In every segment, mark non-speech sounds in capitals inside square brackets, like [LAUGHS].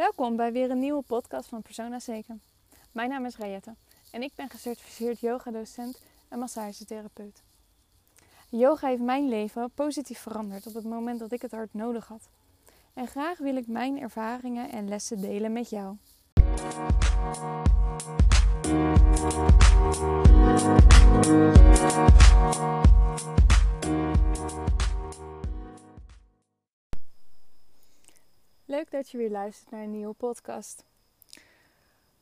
Welkom bij weer een nieuwe podcast van Persona Zeker. Mijn naam is Rayette en ik ben gecertificeerd yogadocent en massagetherapeut. Yoga heeft mijn leven positief veranderd op het moment dat ik het hard nodig had. En graag wil ik mijn ervaringen en lessen delen met jou. Leuk dat je weer luistert naar een nieuwe podcast.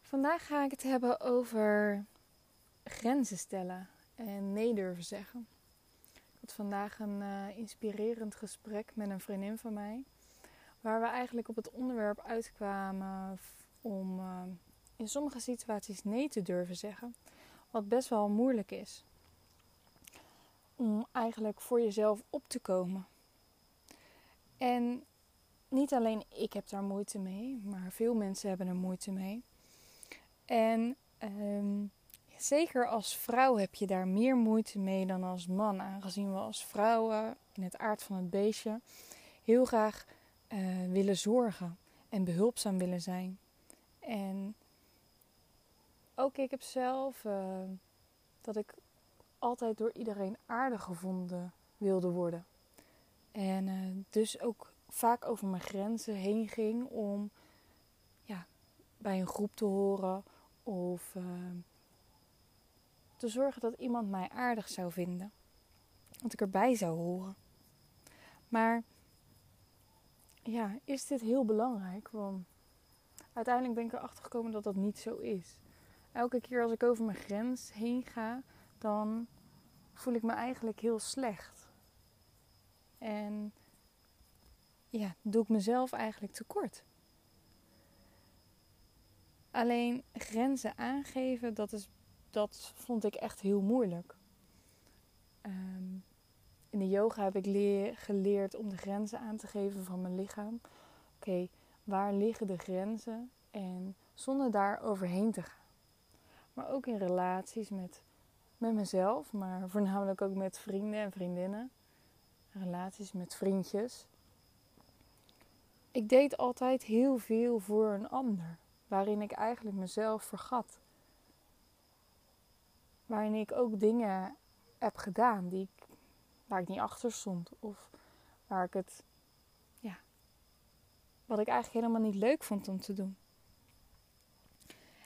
Vandaag ga ik het hebben over grenzen stellen en nee durven zeggen. Ik had vandaag een uh, inspirerend gesprek met een vriendin van mij, waar we eigenlijk op het onderwerp uitkwamen om uh, in sommige situaties nee te durven zeggen, wat best wel moeilijk is. Om eigenlijk voor jezelf op te komen. En niet alleen ik heb daar moeite mee, maar veel mensen hebben er moeite mee. En um, zeker als vrouw heb je daar meer moeite mee dan als man, aangezien we als vrouwen in het aard van het beestje heel graag uh, willen zorgen en behulpzaam willen zijn. En ook ik heb zelf uh, dat ik altijd door iedereen aardig gevonden wilde worden. En uh, dus ook vaak over mijn grenzen heen ging om ja, bij een groep te horen of uh, te zorgen dat iemand mij aardig zou vinden. Dat ik erbij zou horen. Maar ja, is dit heel belangrijk? Want uiteindelijk ben ik erachter gekomen dat dat niet zo is. Elke keer als ik over mijn grens heen ga, dan voel ik me eigenlijk heel slecht. En ja, doe ik mezelf eigenlijk tekort. Alleen grenzen aangeven, dat, is, dat vond ik echt heel moeilijk. Um, in de yoga heb ik leer, geleerd om de grenzen aan te geven van mijn lichaam. Oké, waar liggen de grenzen? En zonder daar overheen te gaan. Maar ook in relaties met, met mezelf, maar voornamelijk ook met vrienden en vriendinnen. Relaties met vriendjes. Ik deed altijd heel veel voor een ander, waarin ik eigenlijk mezelf vergat. Waarin ik ook dingen heb gedaan die waar ik niet achter stond of waar ik het, ja, wat ik eigenlijk helemaal niet leuk vond om te doen.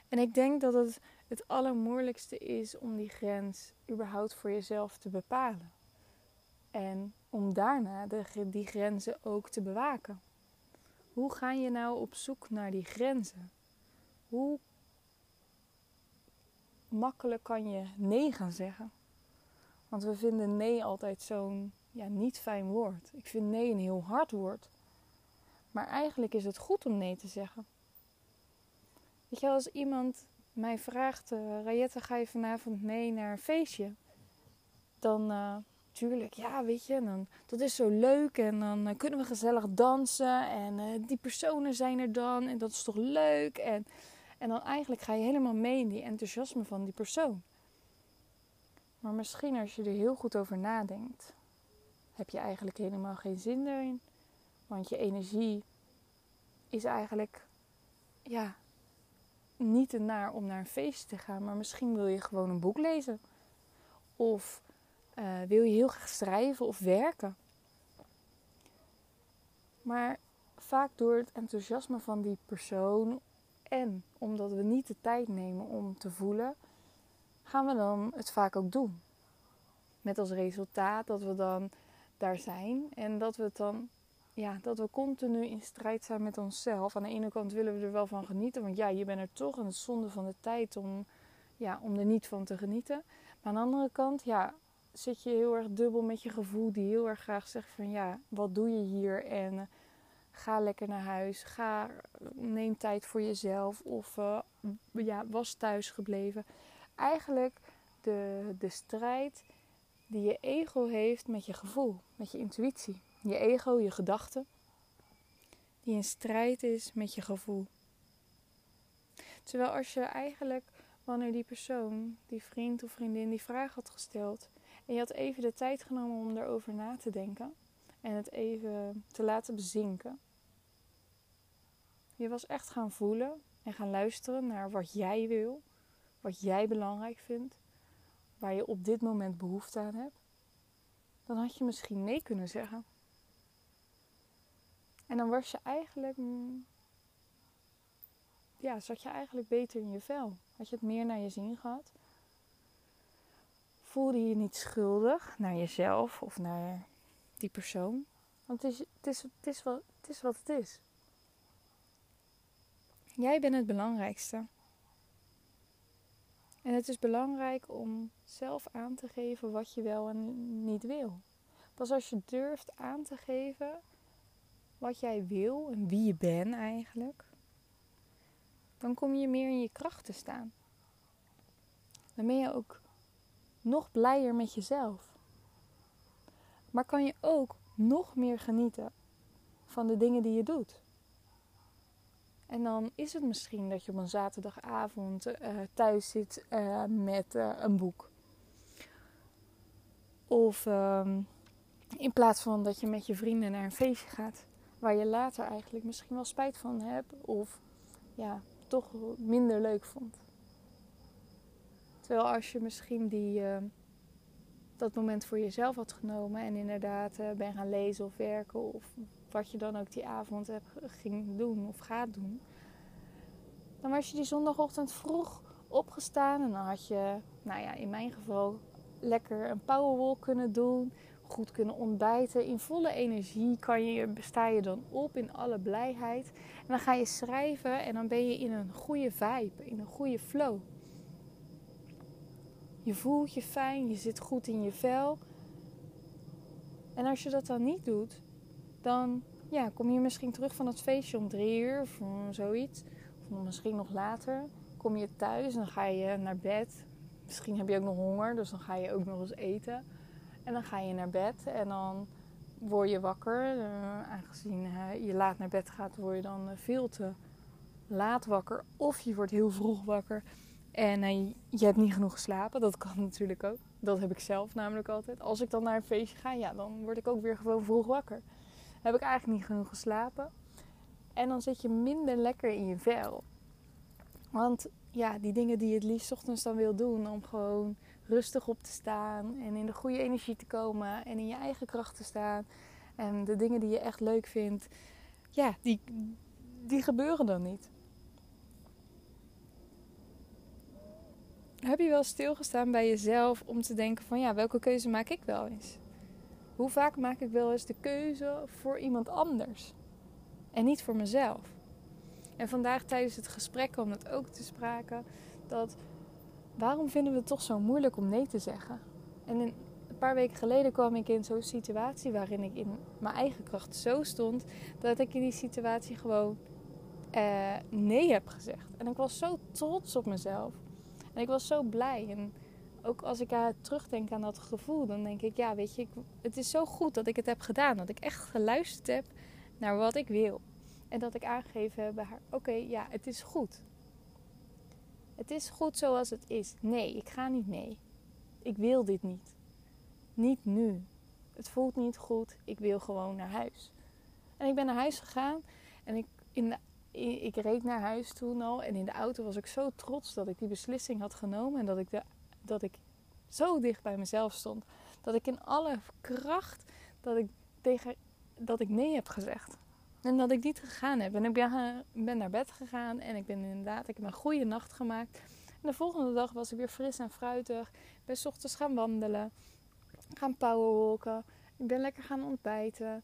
En ik denk dat het het allermoeilijkste is om die grens überhaupt voor jezelf te bepalen. En om daarna de, die grenzen ook te bewaken. Hoe ga je nou op zoek naar die grenzen? Hoe makkelijk kan je nee gaan zeggen? Want we vinden nee altijd zo'n ja, niet fijn woord. Ik vind nee een heel hard woord. Maar eigenlijk is het goed om nee te zeggen. Weet je, als iemand mij vraagt: uh, Rayette, ga je vanavond mee naar een feestje? Dan, uh, tuurlijk, ja, weet je, dan, dat is zo leuk en dan uh, kunnen we gezellig dansen en uh, die personen zijn er dan en dat is toch leuk. En, en dan eigenlijk ga je helemaal mee in die enthousiasme van die persoon. Maar misschien als je er heel goed over nadenkt, heb je eigenlijk helemaal geen zin erin. Want je energie is eigenlijk, ja, niet naar om naar een feestje te gaan, maar misschien wil je gewoon een boek lezen. Of uh, wil je heel graag schrijven of werken. Maar vaak door het enthousiasme van die persoon en omdat we niet de tijd nemen om te voelen, gaan we dan het vaak ook doen. Met als resultaat dat we dan daar zijn en dat we het dan ja, dat we continu in strijd zijn met onszelf. Aan de ene kant willen we er wel van genieten, want ja, je bent er toch en het zonde van de tijd om, ja, om er niet van te genieten. Maar aan de andere kant, ja, zit je heel erg dubbel met je gevoel die heel erg graag zegt van ja, wat doe je hier en uh, ga lekker naar huis, ga, neem tijd voor jezelf of uh, ja, was thuis gebleven. Eigenlijk de, de strijd die je ego heeft met je gevoel, met je intuïtie. Je ego, je gedachten, die in strijd is met je gevoel. Terwijl als je eigenlijk, wanneer die persoon, die vriend of vriendin, die vraag had gesteld, en je had even de tijd genomen om erover na te denken en het even te laten bezinken, Je was echt gaan voelen en gaan luisteren naar wat jij wil, wat jij belangrijk vindt, waar je op dit moment behoefte aan hebt, dan had je misschien nee kunnen zeggen. En dan was je eigenlijk, ja, zat je eigenlijk beter in je vel. Had je het meer naar je zin gehad. Voelde je je niet schuldig naar jezelf of naar die persoon. Want het is, het is, het is, wat, het is wat het is. Jij bent het belangrijkste. En het is belangrijk om zelf aan te geven wat je wel en niet wil. Pas als je durft aan te geven wat jij wil en wie je bent eigenlijk, dan kom je meer in je kracht te staan. Dan ben je ook nog blijer met jezelf. Maar kan je ook nog meer genieten van de dingen die je doet. En dan is het misschien dat je op een zaterdagavond uh, thuis zit uh, met uh, een boek. Of ehm, in plaats van dat je met je vrienden naar een feestje gaat, waar je later eigenlijk misschien wel spijt van hebt, of ja, toch minder leuk vond. Terwijl als je misschien die, dat moment voor jezelf had genomen en inderdaad ben gaan lezen of werken of wat je dan ook die avond hebt, ging doen of gaat doen. Dan was je die zondagochtend vroeg opgestaan en dan had je, nou ja, in mijn geval lekker een powerwalk kunnen doen. Goed kunnen ontbijten. In volle energie kan je, sta je dan op in alle blijheid. En dan ga je schrijven en dan ben je in een goede vibe, in een goede flow. Je voelt je fijn, je zit goed in je vel. En als je dat dan niet doet, dan ja, kom je misschien terug van het feestje om drie uur of zoiets. Of misschien nog later. Kom je thuis dan ga je naar bed. Misschien heb je ook nog honger, dus dan ga je ook nog eens eten. En dan ga je naar bed en dan word je wakker. Uh, aangezien uh, je laat naar bed gaat, word je dan uh, veel te laat wakker. Of je wordt heel vroeg wakker en je hebt niet genoeg geslapen. Dat kan [LAUGHS] natuurlijk ook. Dat heb ik zelf namelijk altijd. Als ik dan naar een feestje ga, ja, dan word ik ook weer gewoon vroeg wakker heb ik eigenlijk niet genoeg geslapen. En dan zit je minder lekker in je vel. Want ja, die dingen die je het liefst ochtends dan wil doen, om gewoon rustig op te staan en in de goede energie te komen en in je eigen kracht te staan. En de dingen die je echt leuk vindt, ja, die, die gebeuren dan niet. Heb je wel stilgestaan bij jezelf om te denken van ja, welke keuze maak ik wel eens? Hoe vaak maak ik wel eens de keuze voor iemand anders en niet voor mezelf? En vandaag tijdens het gesprek kwam het ook te sprake dat waarom vinden we het toch zo moeilijk om nee te zeggen? En een paar weken geleden kwam ik in zo'n situatie waarin ik in mijn eigen kracht zo stond dat ik in die situatie gewoon eh, nee heb gezegd. En ik was zo trots op mezelf. En ik was zo blij. En ook als ik terugdenk aan dat gevoel, dan denk ik, ja, weet je, ik, het is zo goed dat ik het heb gedaan. Dat ik echt geluisterd heb naar wat ik wil. En dat ik aangegeven heb bij haar, oké, ja, het is goed. Het is goed zoals het is. Nee, ik ga niet mee. Ik wil dit niet. Niet nu. Het voelt niet goed. Ik wil gewoon naar huis. En ik ben naar huis gegaan en ik, in de, ik reed naar huis toen al. En in de auto was ik zo trots dat ik die beslissing had genomen en dat ik de dat ik zo dicht bij mezelf stond. Dat ik in alle kracht dat ik tegen dat ik nee heb gezegd. En dat ik niet gegaan heb. En ik ben, ben naar bed gegaan en ik ben inderdaad, ik heb een goede nacht gemaakt. En de volgende dag was ik weer fris en fruitig. Ik ben ochtends gaan wandelen, gaan powerwalken. Ik ben lekker gaan ontbijten.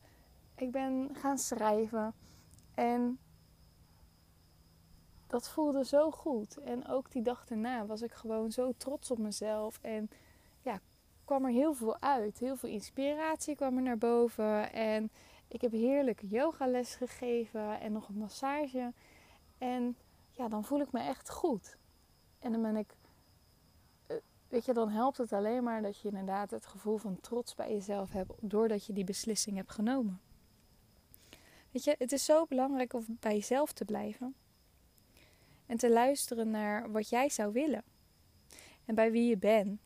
Ik ben gaan schrijven. En dat voelde zo goed. En ook die dag daarna was ik gewoon zo trots op mezelf. En ja, kwam er heel veel uit. Heel veel inspiratie kwam er naar boven. En ik heb heerlijke yogales gegeven en nog een massage. En ja, dan voel ik me echt goed. En dan ben ik, eh, weet je, dan helpt het alleen maar dat je inderdaad het gevoel van trots bij jezelf hebt. Doordat je die beslissing hebt genomen. Weet je, het is zo belangrijk om bij jezelf te blijven. En te luisteren naar wat jij zou willen. En bij wie je bent.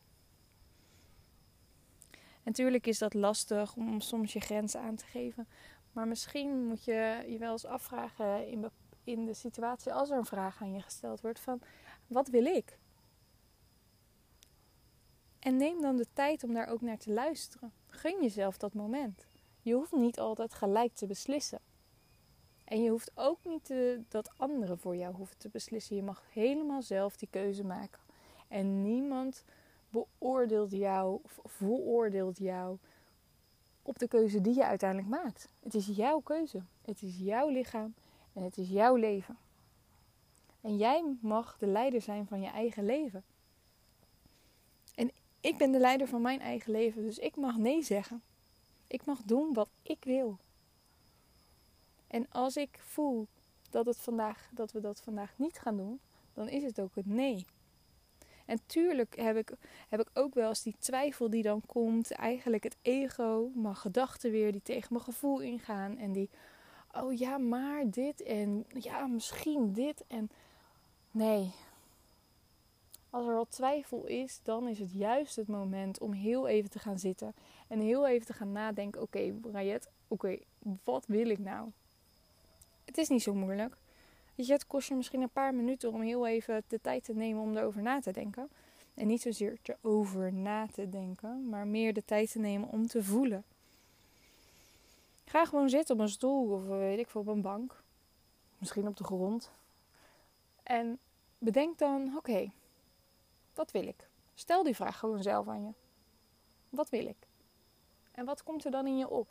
natuurlijk is dat lastig om soms je grenzen aan te geven. Maar misschien moet je je wel eens afvragen in, de situatie als er een vraag aan je gesteld wordt van wat wil ik? En neem dan de tijd om daar ook naar te luisteren. Gun jezelf dat moment. Je hoeft niet altijd gelijk te beslissen. En je hoeft ook niet te, dat anderen voor jou hoeven te beslissen. Je mag helemaal zelf die keuze maken. En niemand beoordeelt jou of veroordeelt jou op de keuze die je uiteindelijk maakt. Het is jouw keuze. Het is jouw lichaam en het is jouw leven. En jij mag de leider zijn van je eigen leven. En ik ben de leider van mijn eigen leven, dus ik mag nee zeggen. Ik mag doen wat ik wil. En als ik voel dat, het vandaag, dat we dat vandaag niet gaan doen, dan is het ook een nee. En tuurlijk heb ik, heb ik ook wel eens die twijfel die dan komt. Eigenlijk het ego, mijn gedachten weer die tegen mijn gevoel ingaan. En die, oh ja, maar dit en ja, misschien dit. En nee. Als er al twijfel is, dan is het juist het moment om heel even te gaan zitten. En heel even te gaan nadenken. Oké, okay, oké, wat wil ik nou? Het is niet zo moeilijk. Je, het kost je misschien een paar minuten om heel even de tijd te nemen om erover na te denken. En niet zozeer erover na te denken, maar meer de tijd te nemen om te voelen. Ga gewoon zitten op een stoel of weet ik veel, op een bank. Misschien op de grond. En bedenk dan, oké, wat wil ik? Stel die vraag gewoon zelf aan je. Wat wil ik? En wat komt er dan in je op?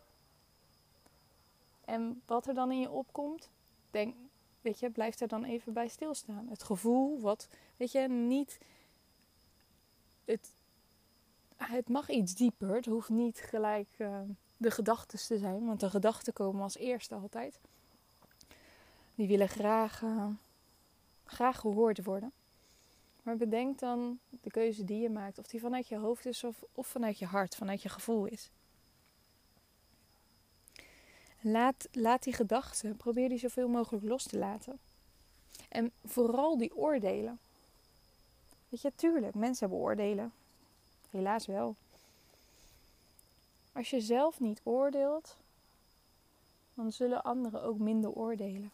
En wat er dan in je opkomt, denk, weet je, blijf er dan even bij stilstaan. Het gevoel, wat, weet je, niet. Het, het mag iets dieper. Het hoeft niet gelijk uh, de gedachten te zijn, want de gedachten komen als eerste altijd. Die willen graag, uh, graag gehoord worden. Maar bedenk dan de keuze die je maakt, of die vanuit je hoofd is of, of vanuit je hart, vanuit je gevoel is. Laat, laat die gedachten, probeer die zoveel mogelijk los te laten. En vooral die oordelen. Weet je, tuurlijk, mensen hebben oordelen. Helaas wel. Als je zelf niet oordeelt, dan zullen anderen ook minder oordelen.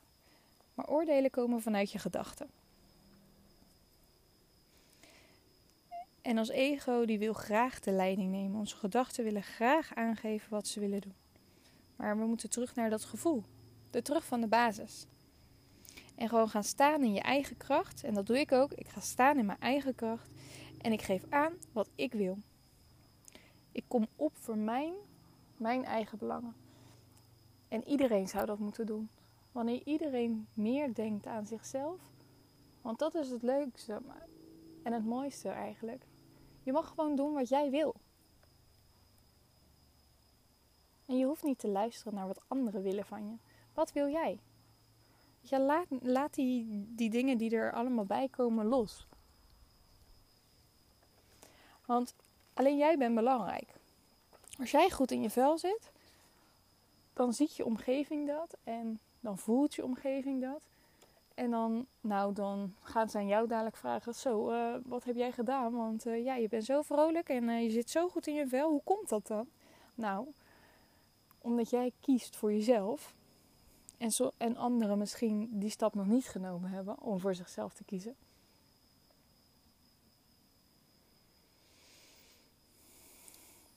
Maar oordelen komen vanuit je gedachten. En als ego die wil graag de leiding nemen. Onze gedachten willen graag aangeven wat ze willen doen. Maar we moeten terug naar dat gevoel. De terug van de basis. En gewoon gaan staan in je eigen kracht. En dat doe ik ook. Ik ga staan in mijn eigen kracht. En ik geef aan wat ik wil. Ik kom op voor mijn, mijn eigen belangen. En iedereen zou dat moeten doen. Wanneer iedereen meer denkt aan zichzelf. Want dat is het leukste en het mooiste eigenlijk. Je mag gewoon doen wat jij wil. En je hoeft niet te luisteren naar wat anderen willen van je. Wat wil jij? Ja, laat, laat die, die dingen die er allemaal bij komen los. Want alleen jij bent belangrijk. Als jij goed in je vel zit, dan ziet je omgeving dat en dan voelt je omgeving dat. En dan, nou, dan gaan ze aan jou dadelijk vragen: Zo, uh, wat heb jij gedaan? Want uh, ja, je bent zo vrolijk en uh, je zit zo goed in je vel. Hoe komt dat dan? Nou, omdat jij kiest voor jezelf. En, zo, en anderen misschien die stap nog niet genomen hebben om voor zichzelf te kiezen.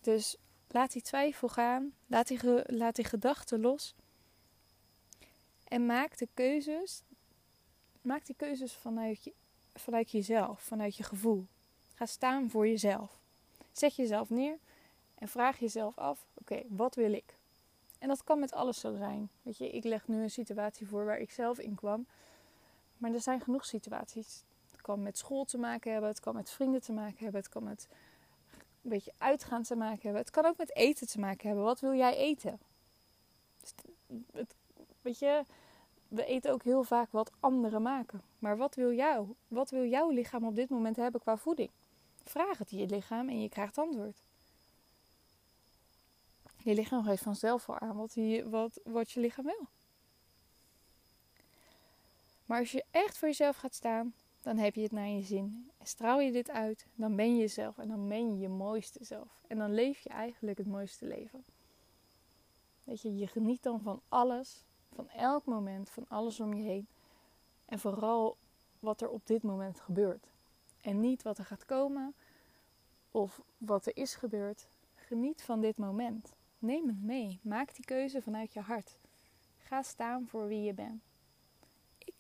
Dus laat die twijfel gaan. Laat die, laat die gedachten los. En maak de keuzes. Maak die keuzes vanuit, je, vanuit jezelf, vanuit je gevoel. Ga staan voor jezelf. Zet jezelf neer en vraag jezelf af: oké, wat wil ik? En dat kan met alles zo zijn. Weet je, ik leg nu een situatie voor waar ik zelf in kwam. Maar er zijn genoeg situaties. Het kan met school te maken hebben, het kan met vrienden te maken hebben, het kan met een beetje uitgaan te maken hebben. Het kan ook met eten te maken hebben. Wat wil jij eten? Dus het, weet je, we eten ook heel vaak wat anderen maken. Maar wat wil jou? Wat wil jouw lichaam op dit moment hebben qua voeding? Vraag het je lichaam en je krijgt antwoord. Je lichaam geeft vanzelf al aan wat, je, wat, wat je lichaam wil. Maar als je echt voor jezelf gaat staan, dan heb je het naar je zin. En straal je dit uit, dan ben je jezelf en dan ben je je mooiste zelf. En dan leef je eigenlijk het mooiste leven. Weet je, je geniet dan van alles, van elk moment, van alles om je heen. En vooral wat er op dit moment gebeurt. En niet wat er gaat komen of wat er is gebeurd. Geniet van dit moment. Neem het mee. Maak die keuze vanuit je hart. Ga staan voor wie je bent. Ik,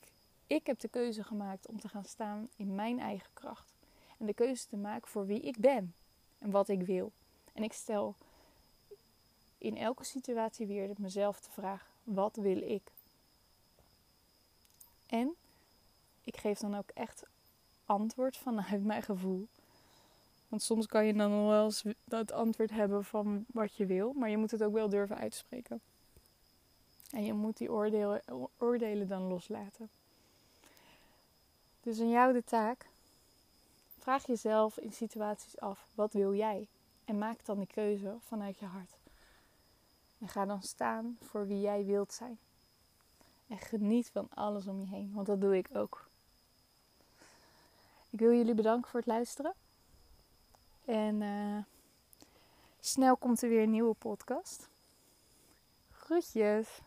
ik heb de keuze gemaakt om te gaan staan in mijn eigen kracht. En de keuze te maken voor wie ik ben en wat ik wil. En ik stel in elke situatie weer mezelf de vraag: wat wil ik? En ik geef dan ook echt antwoord vanuit mijn gevoel. Want soms kan je dan nog wel eens het antwoord hebben van wat je wil, maar je moet het ook wel durven uitspreken. En je moet die oordelen, oordelen dan loslaten. Dus aan jou de taak. Vraag jezelf in situaties af: wat wil jij? En maak dan die keuze vanuit je hart. En ga dan staan voor wie jij wilt zijn. En geniet van alles om je heen, want dat doe ik ook. Ik wil jullie bedanken voor het luisteren. En uh, snel komt er weer een nieuwe podcast. Groetjes!